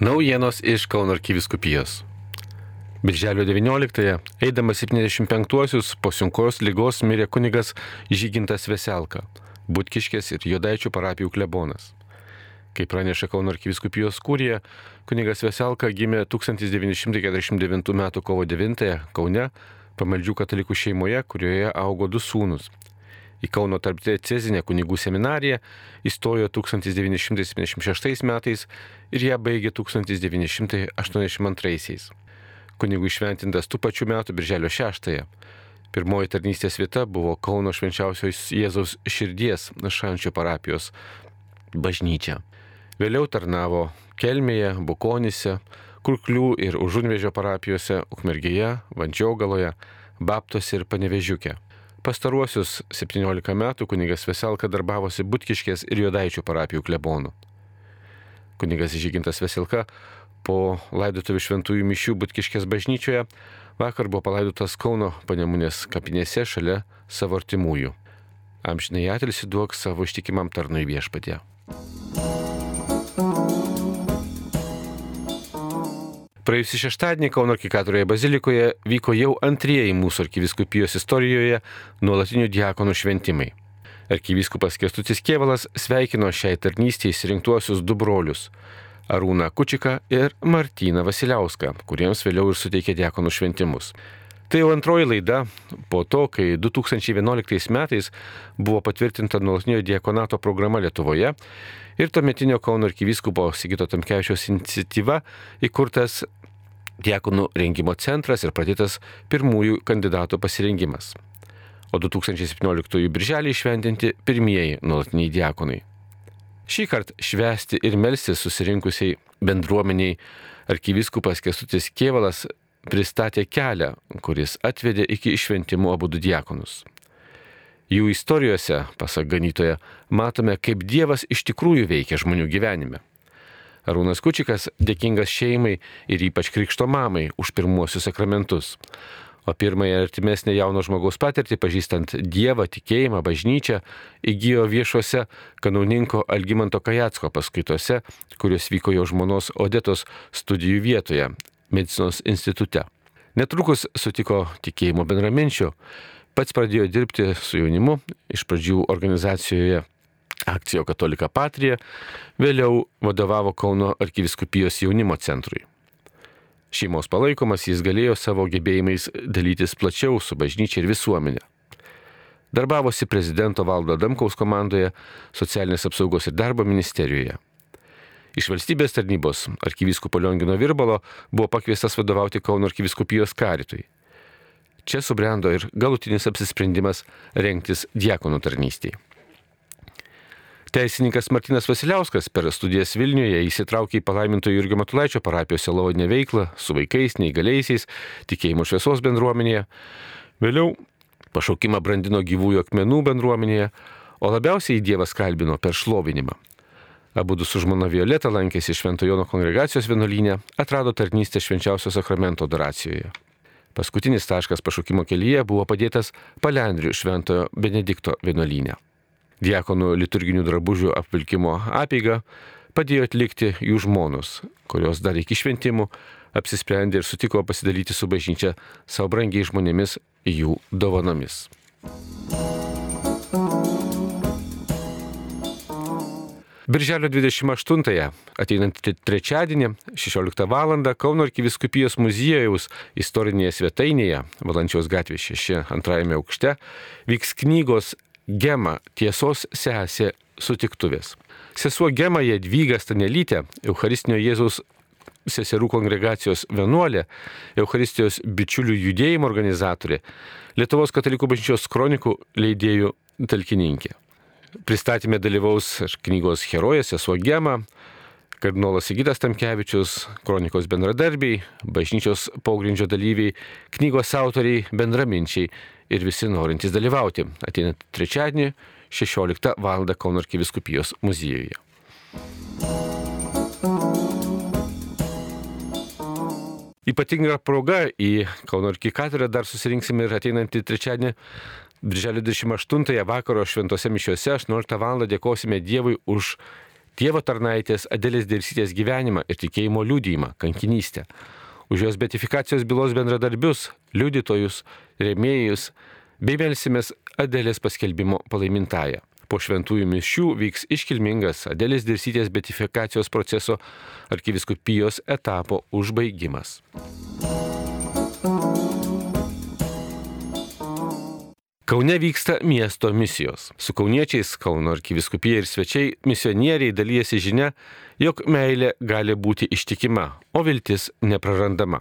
Naujienos iš Kauno arkiviskupijos. Birželio 19-ąją, eidamas 75-osius po sunkios lygos mirė kunigas Žygintas Veselka, Butkiškės ir Jodaičių parapijų klebonas. Kaip praneša Kauno arkiviskupijos kūrija, kunigas Veselka gimė 1949 m. kovo 9-ąją Kaune, pamaldžių katalikų šeimoje, kurioje augo du sūnus į Kauno tarpdiecezinę kunigų seminariją, įstojo 1976 metais ir ją baigė 1982. Kunigų išventintas tų pačių metų birželio 6-ąją. Pirmoji tarnystės vieta buvo Kauno švenčiausios Jėzaus širdies šančio parapijos bažnyčia. Vėliau tarnavo Kelmėje, Bukonise, Kurklių ir Užunvežio parapijose, Ukmergėje, Vandžiaugaloje, Baptose ir Panevežiuke. Pastaruosius 17 metų kunigas Veselka darbavosi Butkiškės ir Jodaičių parapijų klebonų. Kunigas Žygintas Veselka po laidotuvių šventųjų mišių Butkiškės bažnyčioje vakar buvo palaidotas Kauno panemunės kapinėse šalia savo artimųjų. Amžinai atilsi duok savo ištikimam tarnui viešpatė. Praėjusį šeštadienį Kauno arkikatoroje bazilikoje vyko jau antrieji mūsų arkiviskupijos istorijoje nuolatinių diakonų šventimai. Arkivyskupas Kestutis Kievalas sveikino šiai tarnystėje įsirinktuosius du brolius - Arūną Kučiką ir Martyną Vasiliauską, kuriems vėliau ir suteikė diakonų šventimus. Tai jau antroji laida po to, kai 2011 metais buvo patvirtinta nuolatinio diakonato programa Lietuvoje ir tuometinio Kauno arkivyskupo Sigito Tamkevičiaus iniciatyva įkurtas diakonų rengimo centras ir pradėtas pirmųjų kandidatų pasirengimas. O 2017 birželį išventinti pirmieji nuolatiniai diakonai. Šį kartą švesti ir melsis susirinkusiai bendruomeniai arkivyskupas Kestutis Kievalas pristatė kelią, kuris atvedė iki išventimų abu du diakonus. Jų istorijose, pasak ganytoje, matome, kaip Dievas iš tikrųjų veikia žmonių gyvenime. Arūnas Kučikas dėkingas šeimai ir ypač krikšto mamai už pirmuosius sakramentus. O pirmąją artimesnę jauno žmogaus patirtį, pažįstant Dievą, tikėjimą, bažnyčią, įgyjo viešuose kanauninko Algymanto Kajatsko paskaitose, kurios vyko jo žmonos Odetos studijų vietoje, medicinos institute. Netrukus sutiko tikėjimo bendraminčio, pats pradėjo dirbti su jaunimu, iš pradžių organizacijoje Akcijo Katolika Patrija, vėliau vadovavo Kauno arkiviskupijos jaunimo centrui. Šeimos palaikomas jis galėjo savo gebėjimais dalytis plačiau su bažnyčia ir visuomenė. Darbavosi prezidento Valdo Damkaus komandoje, socialinės apsaugos ir darbo ministerijoje. Iš valstybės tarnybos arkivyskupo Liongino Virbalo buvo pakviestas vadovauti Kauno arkiviskupijos karitui. Čia subrendo ir galutinis apsisprendimas rengtis diakonų tarnystėje. Teisininkas Martinas Vasiliauskas per studijas Vilniuje įsitraukė į palaiminto Jurgio Matulaičio parapijos selovinę veiklą su vaikais, neįgaliaisiais, tikėjimo šviesos bendruomenėje. Vėliau pašaukimą brandino gyvųjų akmenų bendruomenėje, o labiausiai Dievas kalbino per šlovinimą. Abu du su žmona Violeta lankėsi Šventojono kongregacijos vienuolynė, atrado tarnystę švenčiausio sakramento adoracijoje. Paskutinis taškas pašaukimo kelyje buvo padėtas Palendrių Šventojo Benedikto vienuolynė. Diekonų liturginių drabužių apvilkimo apeiga padėjo atlikti jų žmonos, kurios dar iki šventimų apsisprendė ir sutiko pasidalyti su bažnyčia savo brangiai žmonėmis jų dovanomis. Birželio 28-ąją, ateinant trečiadienį, 16 val. Kauno arkiviskupijos muziejaus istorinėje svetainėje, Valančiaus gatvė 6, antrajame aukšte, vyks knygos Gema tiesos sesė sutiktuvės. Sesuo Gema Jadvyga Stanelytė, Eucharistinio Jėzaus seserų kongregacijos vienuolė, Eucharistijos bičiulių judėjimo organizatorė, Lietuvos katalikų bažnyčios kronikų leidėjų talkininkė. Pristatymė dalyvaus knygos herojė sesuo Gema, kardinolas Sigitas Tamkevičius, kronikos bendradarbiai, bažnyčios pogrindžio dalyviai, knygos autoriai, bendraminčiai ir visi norintys dalyvauti. Ateinant trečiadienį 16 val. Kauno arkiviskupijos muziejuje. Ypatinga proga į Kauno arkikatedrą dar susirinksime ir ateinantį trečiadienį, birželio 28 vakaro šventose mišiuose 18 val. dėkosime Dievui už Dievo tarnaitės Adelės Dirsytės gyvenimą ir tikėjimo liūdėjimą, kankinystę. Už jos betifikacijos bylos bendradarbius, liudytojus, remėjus, bei melsimės Adelės paskelbimo palaimintąją. Po šventųjų mišių vyks iškilmingas Adelės Dirsytės betifikacijos proceso arkiviskupijos etapo užbaigimas. Kaune vyksta miesto misijos. Su kauniečiais Kauno arkiviskupija ir svečiai misionieriai dalyjasi žinia, jog meilė gali būti ištikima, o viltis neprarandama.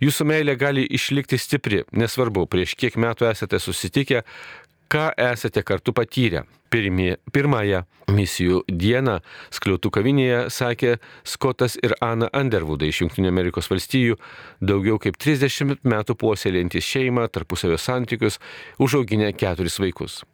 Jūsų meilė gali išlikti stipri, nesvarbu, prieš kiek metų esate susitikę, ką esate kartu patyrę. Pirmie, pirmąją misijų dieną skliautų kavinėje sakė Skotas ir Ana Underwoodai iš JAV, daugiau kaip 30 metų puoselėjantys šeimą, tarpusavio santykius, užauginę keturis vaikus.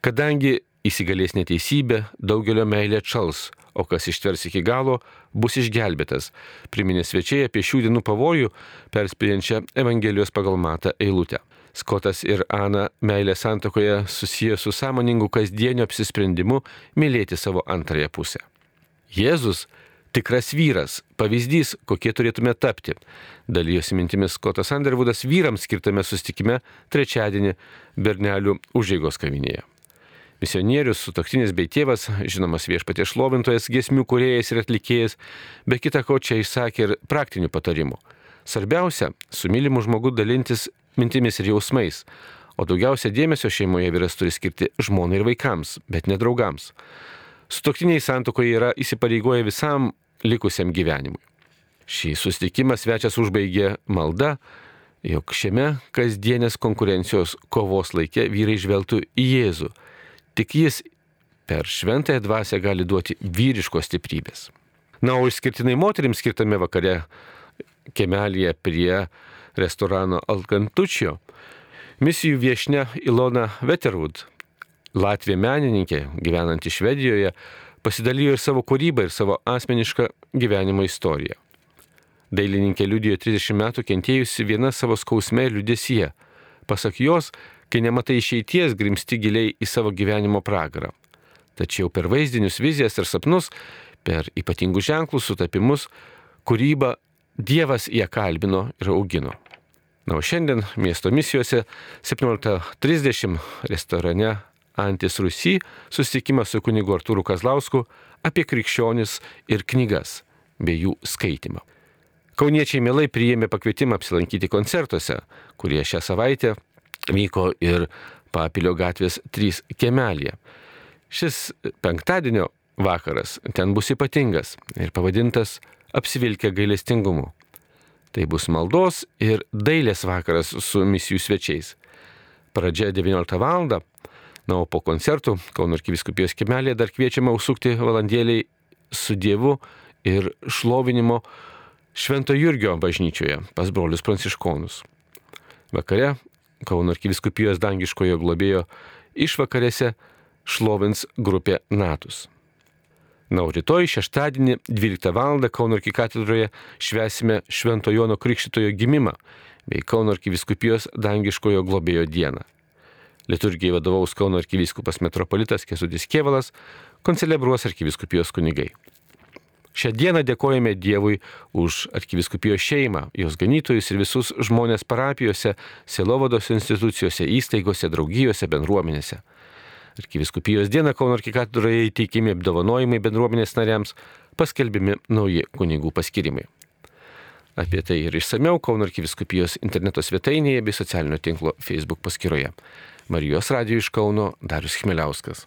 Kadangi įsigalės neteisybė, daugelio meilė čals, o kas ištvers iki galo, bus išgelbėtas, priminė svečiai apie šių dienų pavojų, perspėjančią Evangelijos pagal matą eilutę. Skotas ir Ana meilė santokoje susiję su sąmoningu kasdieniu apsisprendimu mylėti savo antrąją pusę. Jėzus tikras vyras, pavyzdys, kokie turėtume tapti. Dalyjosi mintimis Skotas Underwoodas vyrams skirtame sustikime trečiadienį Bernelių užėgos kavinėje. Misionierius, sutoktinis bei tėvas, žinomas viešpaties šlovintojas, giesmių kuriejas ir atlikėjas, be kita ko čia išsakė ir praktinių patarimų. Svarbiausia, su mylimu žmogu dalintis mintimis ir jausmais, o daugiausia dėmesio šeimoje vyras turi skirti žmonai ir vaikams, bet ne draugams. Sutoktiniai santokoje yra įsipareigoję visam likusiam gyvenimui. Šį susitikimą svečias užbaigė malda, jog šiame kasdienės konkurencijos kovos laikė vyrai žvelgtų į Jėzų. Tik jis per šventąją dvasę gali duoti vyriškos stiprybės. Na, o išskirtinai moteriams skirtame vakare kemelėje prie restorano Alkantučio, misijų viešne Ilona Veterwood, Latvija menininkė, gyvenanti Švedijoje, pasidalijo ir savo kūrybą, ir savo asmenišką gyvenimo istoriją. Dailininkė liudijo 30 metų kentėjusi viena savo skausme ir liudesyje. Pasak jos, kai nematai išeities, grimsti giliai į savo gyvenimo pragarą. Tačiau per vaizdinius vizijas ir sapnus, per ypatingus ženklus, sutapimus, kūrybą Dievas ją kalbino ir augino. Na, o šiandien miesto misijose 17.30 restorane Antis Rusy susitikimas su kunigu Artūru Kazlausku apie krikščionis ir knygas bei jų skaitimą. Kauniečiai mielai priėmė pakvietimą apsilankyti koncertuose, kurie šią savaitę vyko ir Papilio gatvės 3 kemelėje. Šis penktadienio vakaras ten bus ypatingas ir pavadintas apsivilkę gailestingumu. Tai bus maldos ir dailės vakaras su misijų svečiais. Pradžia 19 val. Na, o po koncertų Kauno arkiviskupijos kemelėje dar kviečiama užsukti valandėliai su Dievu ir šlovinimo Švento Jurgio bažnyčioje pas brolius pranciškonus. Vakare Kauno arkiviskupijos dangiškojo globėjo išvakarėse šlovins grupė Natus. Na, o rytoj šeštadienį 12 val. Kauno arkikatedroje švesime Švento Jono Krikščitojo gimimą bei Kauno arkiviskupijos dangiškojo globėjo dieną. Liturgijai vadovaus Kauno arkiviskupas metropolitas Kesudis Kievalas, koncelebruos arkiviskupijos kunigai. Šią dieną dėkojame Dievui už arkiviskupijos šeimą, jos ganytojus ir visus žmonės parapijose, selovados institucijose, įstaigose, draugijose, bendruomenėse. Arkiviskupijos dieną Kauno arkikatūroje įteikimi apdovanojimai bendruomenės nariams, paskelbimi nauji kunigų paskirimai. Apie tai ir išsameu Kauno arkiviskupijos interneto svetainėje bei socialinio tinklo Facebook paskyroje. Marijos radijo iš Kauno Darius Chmeliauskas.